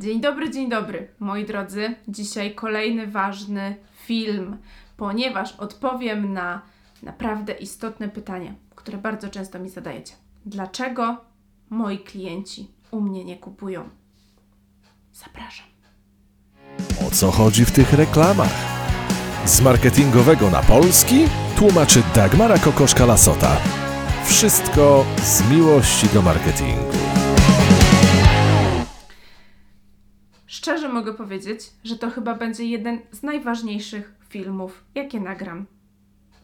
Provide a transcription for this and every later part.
Dzień dobry, dzień dobry, moi drodzy. Dzisiaj kolejny ważny film, ponieważ odpowiem na naprawdę istotne pytanie, które bardzo często mi zadajecie. Dlaczego moi klienci u mnie nie kupują? Zapraszam. O co chodzi w tych reklamach? Z marketingowego na polski tłumaczy Dagmara Kokoszka-Lasota. Wszystko z miłości do marketingu. Szczerze mogę powiedzieć, że to chyba będzie jeden z najważniejszych filmów, jakie nagram.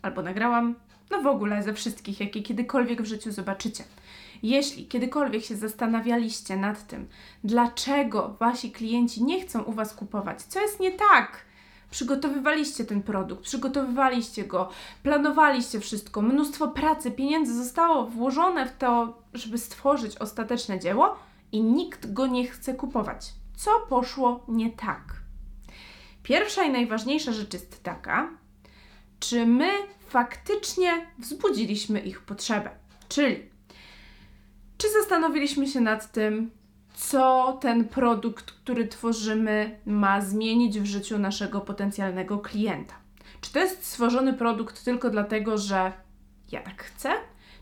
Albo nagrałam, no w ogóle ze wszystkich, jakie kiedykolwiek w życiu zobaczycie. Jeśli kiedykolwiek się zastanawialiście nad tym, dlaczego wasi klienci nie chcą u was kupować, co jest nie tak, przygotowywaliście ten produkt, przygotowywaliście go, planowaliście wszystko, mnóstwo pracy, pieniędzy zostało włożone w to, żeby stworzyć ostateczne dzieło i nikt go nie chce kupować. Co poszło nie tak? Pierwsza i najważniejsza rzecz jest taka, czy my faktycznie wzbudziliśmy ich potrzebę. Czyli, czy zastanowiliśmy się nad tym, co ten produkt, który tworzymy, ma zmienić w życiu naszego potencjalnego klienta? Czy to jest stworzony produkt tylko dlatego, że ja tak chcę?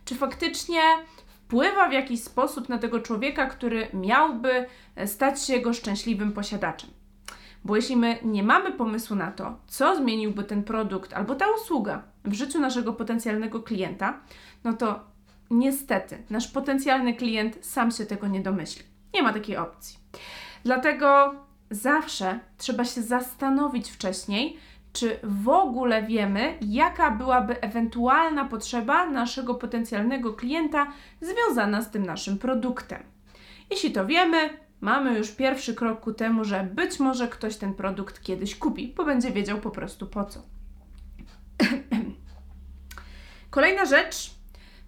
Czy faktycznie wpływa w jakiś sposób na tego człowieka, który miałby stać się jego szczęśliwym posiadaczem? Bo jeśli my nie mamy pomysłu na to, co zmieniłby ten produkt albo ta usługa w życiu naszego potencjalnego klienta, no to niestety nasz potencjalny klient sam się tego nie domyśli. Nie ma takiej opcji. Dlatego zawsze trzeba się zastanowić wcześniej, czy w ogóle wiemy, jaka byłaby ewentualna potrzeba naszego potencjalnego klienta związana z tym naszym produktem. Jeśli to wiemy, mamy już pierwszy krok ku temu, że być może ktoś ten produkt kiedyś kupi, bo będzie wiedział po prostu po co. Kolejna rzecz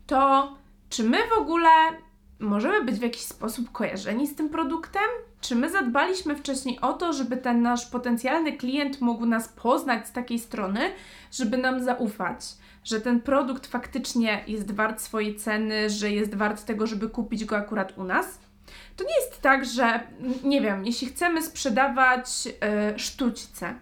to, czy my w ogóle możemy być w jakiś sposób kojarzeni z tym produktem? Czy my zadbaliśmy wcześniej o to, żeby ten nasz potencjalny klient mógł nas poznać z takiej strony, żeby nam zaufać, że ten produkt faktycznie jest wart swojej ceny, że jest wart tego, żeby kupić go akurat u nas? To nie jest tak, że nie wiem, jeśli chcemy sprzedawać yy, sztućce,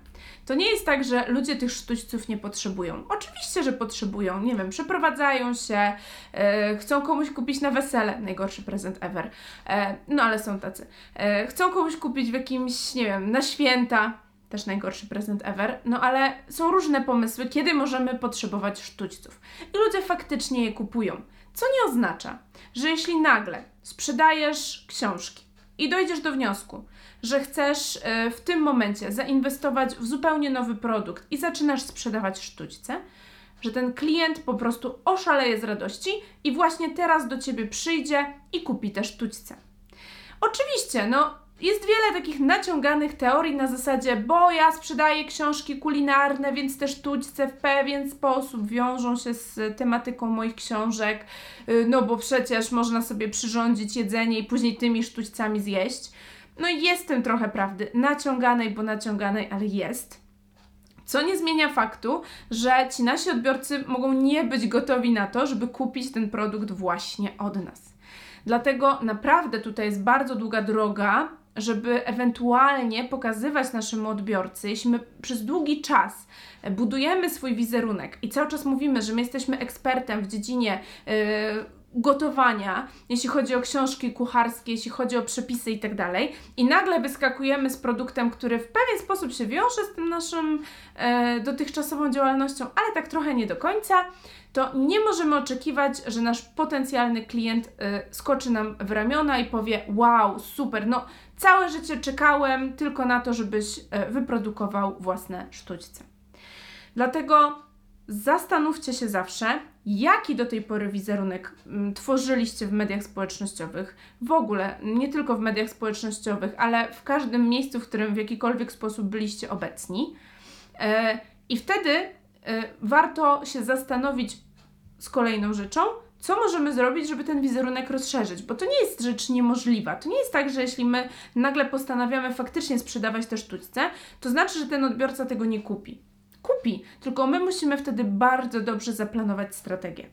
to nie jest tak, że ludzie tych sztućców nie potrzebują. Oczywiście, że potrzebują. Nie wiem, przeprowadzają się, e, chcą komuś kupić na wesele. Najgorszy prezent ever. E, no ale są tacy. E, chcą komuś kupić w jakimś, nie wiem, na święta. Też najgorszy prezent ever. No ale są różne pomysły, kiedy możemy potrzebować sztućców. I ludzie faktycznie je kupują. Co nie oznacza, że jeśli nagle sprzedajesz książki i dojdziesz do wniosku, że chcesz e, w tym momencie zainwestować w zupełnie nowy produkt i zaczynasz sprzedawać sztućce, że ten klient po prostu oszaleje z radości i właśnie teraz do ciebie przyjdzie i kupi te sztućce. Oczywiście, no, jest wiele takich naciąganych teorii na zasadzie, bo ja sprzedaję książki kulinarne, więc te sztućce w pewien sposób wiążą się z tematyką moich książek, y, no bo przecież można sobie przyrządzić jedzenie i później tymi sztućcami zjeść. No i trochę prawdy, naciąganej, bo naciąganej, ale jest. Co nie zmienia faktu, że ci nasi odbiorcy mogą nie być gotowi na to, żeby kupić ten produkt właśnie od nas. Dlatego naprawdę tutaj jest bardzo długa droga, żeby ewentualnie pokazywać naszemu odbiorcy, jeśli my przez długi czas budujemy swój wizerunek i cały czas mówimy, że my jesteśmy ekspertem w dziedzinie. Yy, gotowania, jeśli chodzi o książki kucharskie, jeśli chodzi o przepisy i tak dalej, i nagle wyskakujemy z produktem, który w pewien sposób się wiąże z tym naszym e, dotychczasową działalnością, ale tak trochę nie do końca, to nie możemy oczekiwać, że nasz potencjalny klient e, skoczy nam w ramiona i powie: Wow, super, no całe życie czekałem tylko na to, żebyś e, wyprodukował własne sztućce. Dlatego zastanówcie się zawsze, jaki do tej pory wizerunek mm, tworzyliście w mediach społecznościowych, w ogóle, nie tylko w mediach społecznościowych, ale w każdym miejscu, w którym w jakikolwiek sposób byliście obecni. E, I wtedy e, warto się zastanowić z kolejną rzeczą, co możemy zrobić, żeby ten wizerunek rozszerzyć, bo to nie jest rzecz niemożliwa. To nie jest tak, że jeśli my nagle postanawiamy faktycznie sprzedawać te sztućce, to znaczy, że ten odbiorca tego nie kupi kupi, tylko my musimy wtedy bardzo dobrze zaplanować strategię.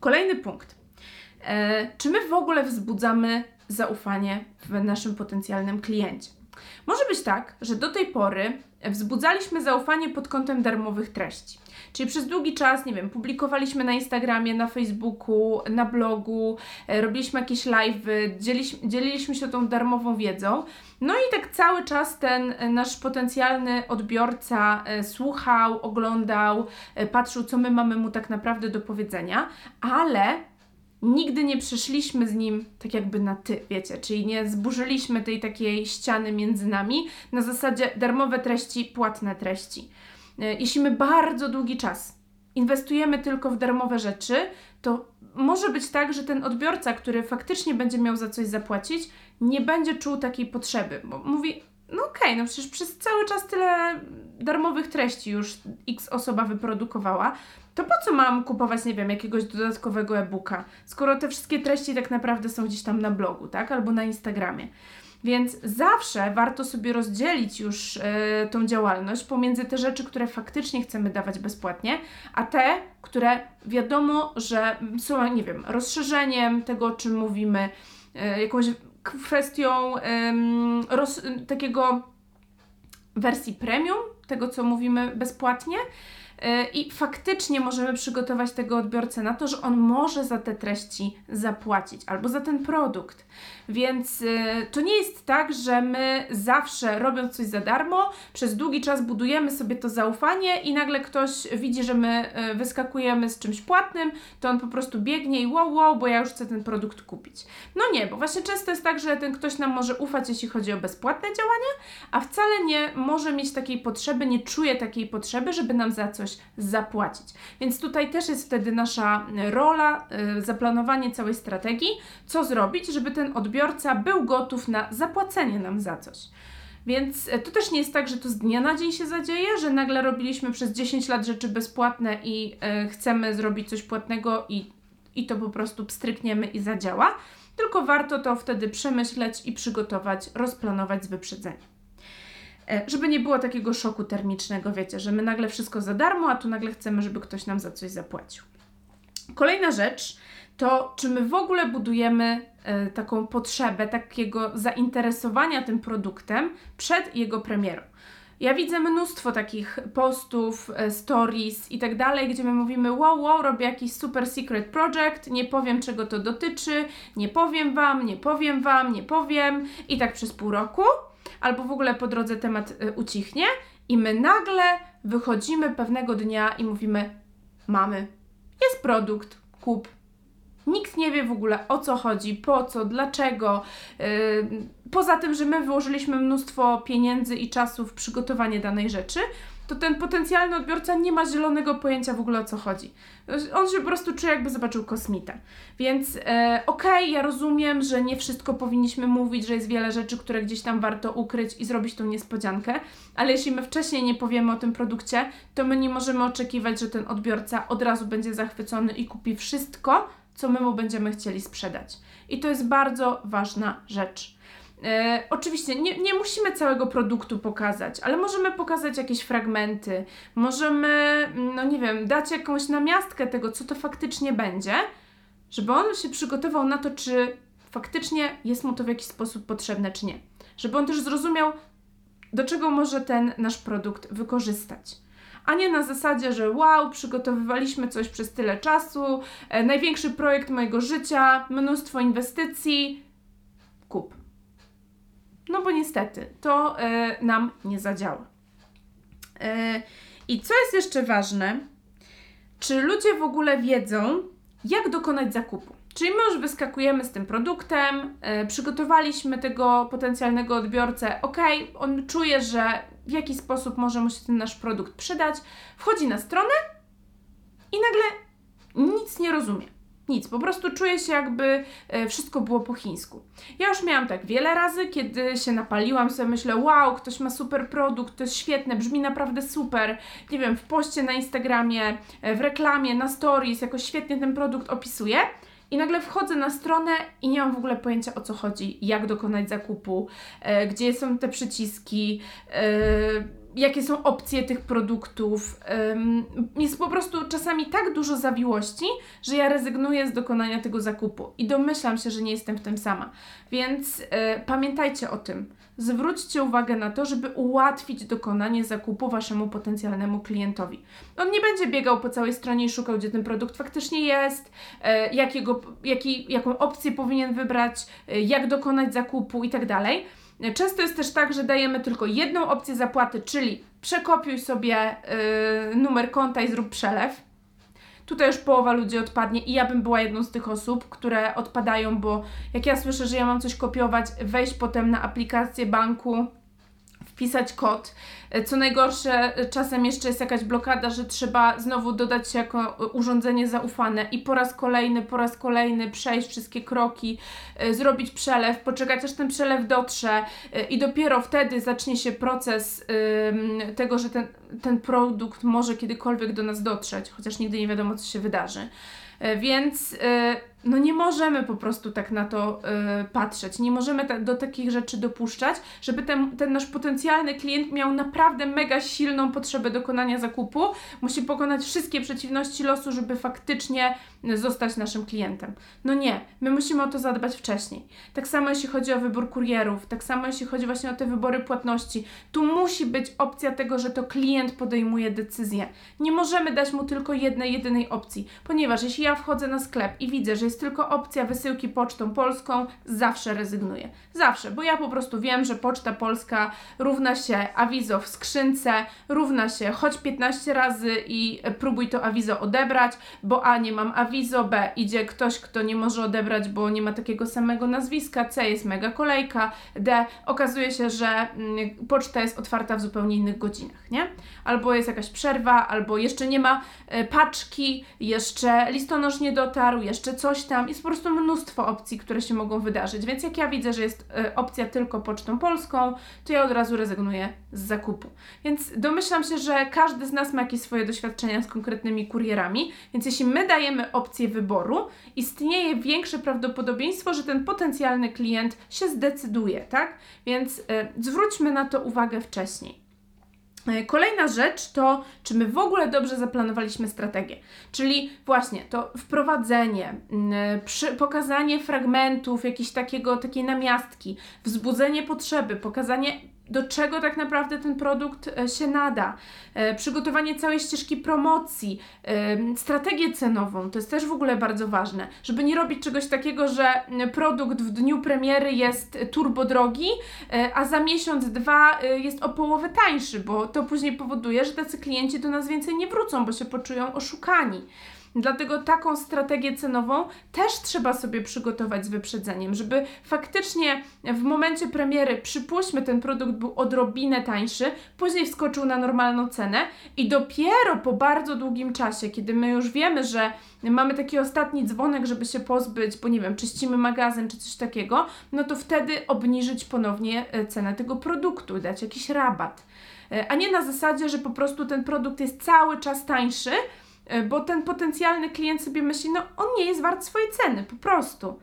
Kolejny punkt. E, czy my w ogóle wzbudzamy zaufanie w naszym potencjalnym kliencie. Może być tak, że do tej pory wzbudzaliśmy zaufanie pod kątem darmowych treści. Czyli przez długi czas, nie wiem, publikowaliśmy na Instagramie, na Facebooku, na blogu, e, robiliśmy jakieś live, dzieliliśmy, dzieliliśmy się tą darmową wiedzą. No i tak cały czas ten e, nasz potencjalny odbiorca e, słuchał, oglądał, patrzył, co my mamy mu tak naprawdę do powiedzenia, ale nigdy nie przeszliśmy z nim tak jakby na ty, wiecie, czyli nie zburzyliśmy tej takiej ściany między nami na zasadzie darmowe treści, płatne treści. E, jeśli my bardzo długi czas inwestujemy tylko w darmowe rzeczy, to może być tak, że ten odbiorca, który faktycznie będzie miał za coś zapłacić, nie będzie czuł takiej potrzeby, bo mówi, no okej, okay, no przecież przez cały czas tyle darmowych treści już x osoba wyprodukowała, to po co mam kupować, nie wiem, jakiegoś dodatkowego e-booka, skoro te wszystkie treści tak naprawdę są gdzieś tam na blogu, tak, albo na Instagramie. Więc zawsze warto sobie rozdzielić już e, tą działalność pomiędzy te rzeczy, które faktycznie chcemy dawać bezpłatnie, a te, które wiadomo, że są, nie wiem, rozszerzeniem tego, o czym mówimy, e, jakąś kwestią roz, takiego wersji premium, tego co mówimy bezpłatnie. E, I faktycznie możemy przygotować tego odbiorcę na to, że on może za te treści zapłacić albo za ten produkt. Więc y, to nie jest tak, że my zawsze robiąc coś za darmo, przez długi czas budujemy sobie to zaufanie i nagle ktoś widzi, że my y, wyskakujemy z czymś płatnym, to on po prostu biegnie i wow, wow, bo ja już chcę ten produkt kupić. No nie, bo właśnie często jest tak, że ten ktoś nam może ufać, jeśli chodzi o bezpłatne działania, a wcale nie może mieć takiej potrzeby, nie czuje takiej potrzeby, żeby nam za coś zapłacić. Więc tutaj też jest wtedy nasza rola, y, zaplanowanie całej strategii, co zrobić, żeby ten odbiorca był gotów na zapłacenie nam za coś. Więc e, to też nie jest tak, że to z dnia na dzień się zadzieje, że nagle robiliśmy przez 10 lat rzeczy bezpłatne i e, chcemy zrobić coś płatnego i, i to po prostu pstrykniemy i zadziała. Tylko warto to wtedy przemyśleć i przygotować, rozplanować z wyprzedzeniem. E, żeby nie było takiego szoku termicznego, wiecie, że my nagle wszystko za darmo, a tu nagle chcemy, żeby ktoś nam za coś zapłacił. Kolejna rzecz to czy my w ogóle budujemy y, taką potrzebę takiego zainteresowania tym produktem przed jego premierą. Ja widzę mnóstwo takich postów, e, stories i tak dalej, gdzie my mówimy: Wow, wow, robię jakiś super secret project, nie powiem czego to dotyczy, nie powiem wam, nie powiem wam, nie powiem, i tak przez pół roku, albo w ogóle po drodze temat y, ucichnie, i my nagle wychodzimy pewnego dnia i mówimy: Mamy, jest produkt, kup, Nikt nie wie w ogóle o co chodzi, po co, dlaczego. Yy, poza tym, że my wyłożyliśmy mnóstwo pieniędzy i czasu w przygotowanie danej rzeczy, to ten potencjalny odbiorca nie ma zielonego pojęcia w ogóle o co chodzi. On się po prostu czuje, jakby zobaczył kosmitę. Więc e, okej, okay, ja rozumiem, że nie wszystko powinniśmy mówić, że jest wiele rzeczy, które gdzieś tam warto ukryć i zrobić tą niespodziankę, ale jeśli my wcześniej nie powiemy o tym produkcie, to my nie możemy oczekiwać, że ten odbiorca od razu będzie zachwycony i kupi wszystko, co my mu będziemy chcieli sprzedać. I to jest bardzo ważna rzecz. E, oczywiście nie, nie musimy całego produktu pokazać, ale możemy pokazać jakieś fragmenty, możemy, no nie wiem, dać jakąś namiastkę tego, co to faktycznie będzie, żeby on się przygotował na to, czy faktycznie jest mu to w jakiś sposób potrzebne, czy nie. Żeby on też zrozumiał, do czego może ten nasz produkt wykorzystać a nie na zasadzie, że wow, przygotowywaliśmy coś przez tyle czasu, e, największy projekt mojego życia, mnóstwo inwestycji, kup. No bo niestety, to e, nam nie zadziała. E, I co jest jeszcze ważne, czy ludzie w ogóle wiedzą, jak dokonać zakupu? Czyli my już wyskakujemy z tym produktem, yy, przygotowaliśmy tego potencjalnego odbiorcę, ok, on czuje, że w jaki sposób może mu się ten nasz produkt przydać, wchodzi na stronę i nagle nic nie rozumie. Nic, po prostu czuje się jakby e, wszystko było po chińsku. Ja już miałam tak wiele razy, kiedy się napaliłam, sobie myślę, wow, ktoś ma super produkt, to jest świetne, brzmi naprawdę super. Nie wiem, w poście na Instagramie, e, w reklamie, na stories, jakoś świetnie ten produkt opisuje. I nagle wchodzę na stronę i nie mam w ogóle pojęcia o co chodzi, jak dokonać zakupu, e, gdzie są te przyciski, e, jakie są opcje tych produktów. Jest po prostu czasami tak dużo zawiłości, że ja rezygnuję z dokonania tego zakupu i domyślam się, że nie jestem w tym sama. Więc e, pamiętajcie o tym. Zwróćcie uwagę na to, żeby ułatwić dokonanie zakupu waszemu potencjalnemu klientowi. On nie będzie biegał po całej stronie i szukał, gdzie ten produkt faktycznie jest, e, jakiego, jaki, jaką opcję powinien wybrać, e, jak dokonać zakupu i tak Często jest też tak, że dajemy tylko jedną opcję zapłaty, czyli przekopiuj sobie yy, numer konta i zrób przelew. Tutaj już połowa ludzi odpadnie i ja bym była jedną z tych osób, które odpadają, bo jak ja słyszę, że ja mam coś kopiować, wejść potem na aplikację banku, wpisać kod. E, co najgorsze, e, czasem jeszcze jest jakaś blokada, że trzeba znowu dodać się jako urządzenie zaufane i po raz kolejny, po raz kolejny przejść wszystkie kroki, e, zrobić przelew, poczekać aż ten przelew dotrze i dopiero wtedy zacznie się proces tego, że ten, ten produkt może kiedykolwiek do nas dotrzeć, chociaż nigdy nie wiadomo, co się wydarzy. Więc no nie możemy po prostu tak na to y, patrzeć. Nie możemy do takich rzeczy dopuszczać, żeby ten, ten nasz potencjalny klient miał naprawdę mega silną potrzebę dokonania zakupu. Musi pokonać wszystkie przeciwności losu, żeby faktycznie zostać naszym klientem. No nie, my musimy o to zadbać wcześniej. Tak samo jeśli chodzi o wybór kurierów, tak samo jeśli chodzi właśnie o te wybory płatności. Tu musi być opcja tego, że to klient podejmuje decyzję. Nie możemy dać mu tylko jednej, jedynej opcji, ponieważ jeśli ja wchodzę na sklep i widzę, że jest tylko opcja wysyłki pocztą polską, zawsze rezygnuję. Zawsze, bo ja po prostu wiem, że poczta polska równa się awizo w skrzynce, równa się choć 15 razy i próbuj to awizo odebrać, bo A nie mam awizo, B idzie ktoś, kto nie może odebrać, bo nie ma takiego samego nazwiska, C jest mega kolejka, D okazuje się, że mm, poczta jest otwarta w zupełnie innych godzinach, nie? Albo jest jakaś przerwa, albo jeszcze nie ma e, paczki, jeszcze listonosz nie dotarł, jeszcze coś tam. Jest po prostu mnóstwo opcji, które się mogą wydarzyć. Więc jak ja widzę, że jest y, opcja tylko pocztą polską, to ja od razu rezygnuję z zakupu. Więc domyślam się, że każdy z nas ma jakieś swoje doświadczenia z konkretnymi kurierami, więc jeśli my dajemy opcję wyboru, istnieje większe prawdopodobieństwo, że ten potencjalny klient się zdecyduje, tak? Więc y, zwróćmy na to uwagę wcześniej. E, kolejna rzecz to, czy my w ogóle dobrze zaplanowaliśmy strategię. Czyli właśnie to wprowadzenie, przy, pokazanie fragmentów, jakieś takiego, takiej namiastki, wzbudzenie potrzeby, pokazanie do czego tak naprawdę ten produkt e, się nada, e, przygotowanie całej ścieżki promocji, strategię cenową, to jest też w ogóle bardzo ważne, żeby nie robić czegoś takiego, że produkt w dniu premiery jest turbo drogi, e, a za miesiąc, dwa jest o połowę tańszy, bo to później powoduje, że tacy klienci do nas więcej nie wrócą, bo się poczują oszukani. Dlatego taką strategię cenową też trzeba sobie przygotować z wyprzedzeniem, żeby faktycznie w momencie premiery, przypuśćmy, ten produkt był odrobinę tańszy, później wskoczył na normalną cenę i dopiero po bardzo długim czasie, kiedy my już wiemy, że mamy taki ostatni dzwonek, żeby się pozbyć, bo nie wiem, czyścimy magazyn czy coś takiego, no to wtedy obniżyć ponownie e, cenę tego produktu, dać jakiś rabat. E, a nie na zasadzie, że po prostu ten produkt jest cały czas tańszy, bo ten potencjalny klient sobie myśli, no on nie jest wart swojej ceny, po prostu.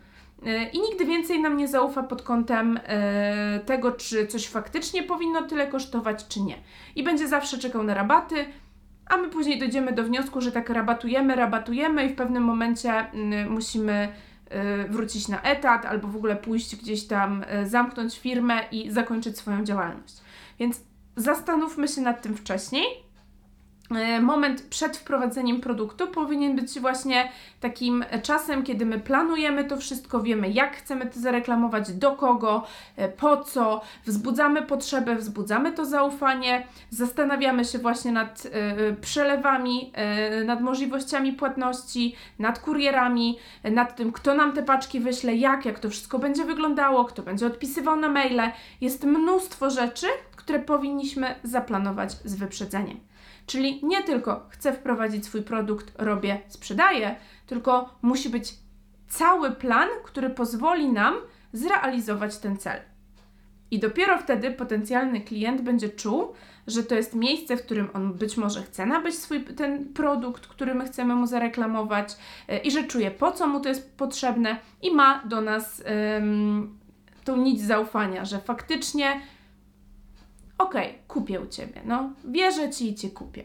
E, I nigdy więcej nam nie zaufa pod kątem e, tego, czy coś faktycznie powinno tyle kosztować, czy nie. I będzie zawsze czekał na rabaty, a my później dojdziemy do wniosku, że tak rabatujemy, rabatujemy i w pewnym momencie musimy wrócić na etat albo w ogóle pójść gdzieś tam, zamknąć firmę i zakończyć swoją działalność. Więc zastanówmy się nad tym wcześniej E, moment przed wprowadzeniem produktu powinien być właśnie takim czasem, kiedy my planujemy to wszystko, wiemy jak chcemy to zareklamować, do kogo, e, po co, wzbudzamy potrzebę, wzbudzamy to zaufanie, zastanawiamy się właśnie nad y, przelewami, y, nad możliwościami płatności, nad kurierami, nad tym, kto nam te paczki wyśle, jak, jak to wszystko będzie wyglądało, kto będzie odpisywał na maile. Jest mnóstwo rzeczy, które powinniśmy zaplanować z wyprzedzeniem. Czyli nie tylko chcę wprowadzić swój produkt, robię, sprzedaję, tylko musi być cały plan, który pozwoli nam zrealizować ten cel. I dopiero wtedy potencjalny klient będzie czuł, że to jest miejsce, w którym on być może chce nabyć swój ten produkt, który my chcemy mu zareklamować yy, i że czuje po co mu to jest potrzebne i ma do nas yy, tą nić zaufania, że faktycznie okej, okay, kupię u Ciebie, no, wierzę Ci i Cię kupię.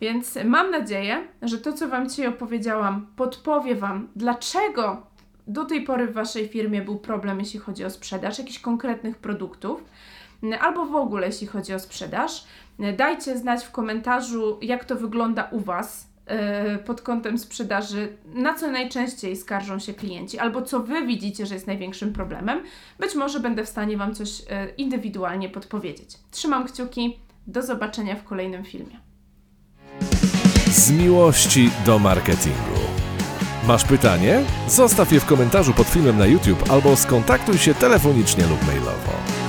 Więc mam nadzieję, że to, co Wam dzisiaj opowiedziałam, podpowie Wam, dlaczego do tej pory w Waszej firmie był problem, jeśli chodzi o sprzedaż jakichś konkretnych produktów, albo w ogóle, jeśli chodzi o sprzedaż. Dajcie znać w komentarzu, jak to wygląda u Was pod kątem sprzedaży, na co najczęściej skarżą się klienci, albo co Wy widzicie, że jest największym problemem. Być może będę w stanie Wam coś e, indywidualnie podpowiedzieć. Trzymam kciuki, do zobaczenia w kolejnym filmie. Z miłości do marketingu. Masz pytanie? Zostaw je w komentarzu pod filmem na YouTube albo skontaktuj się telefonicznie lub mailowo.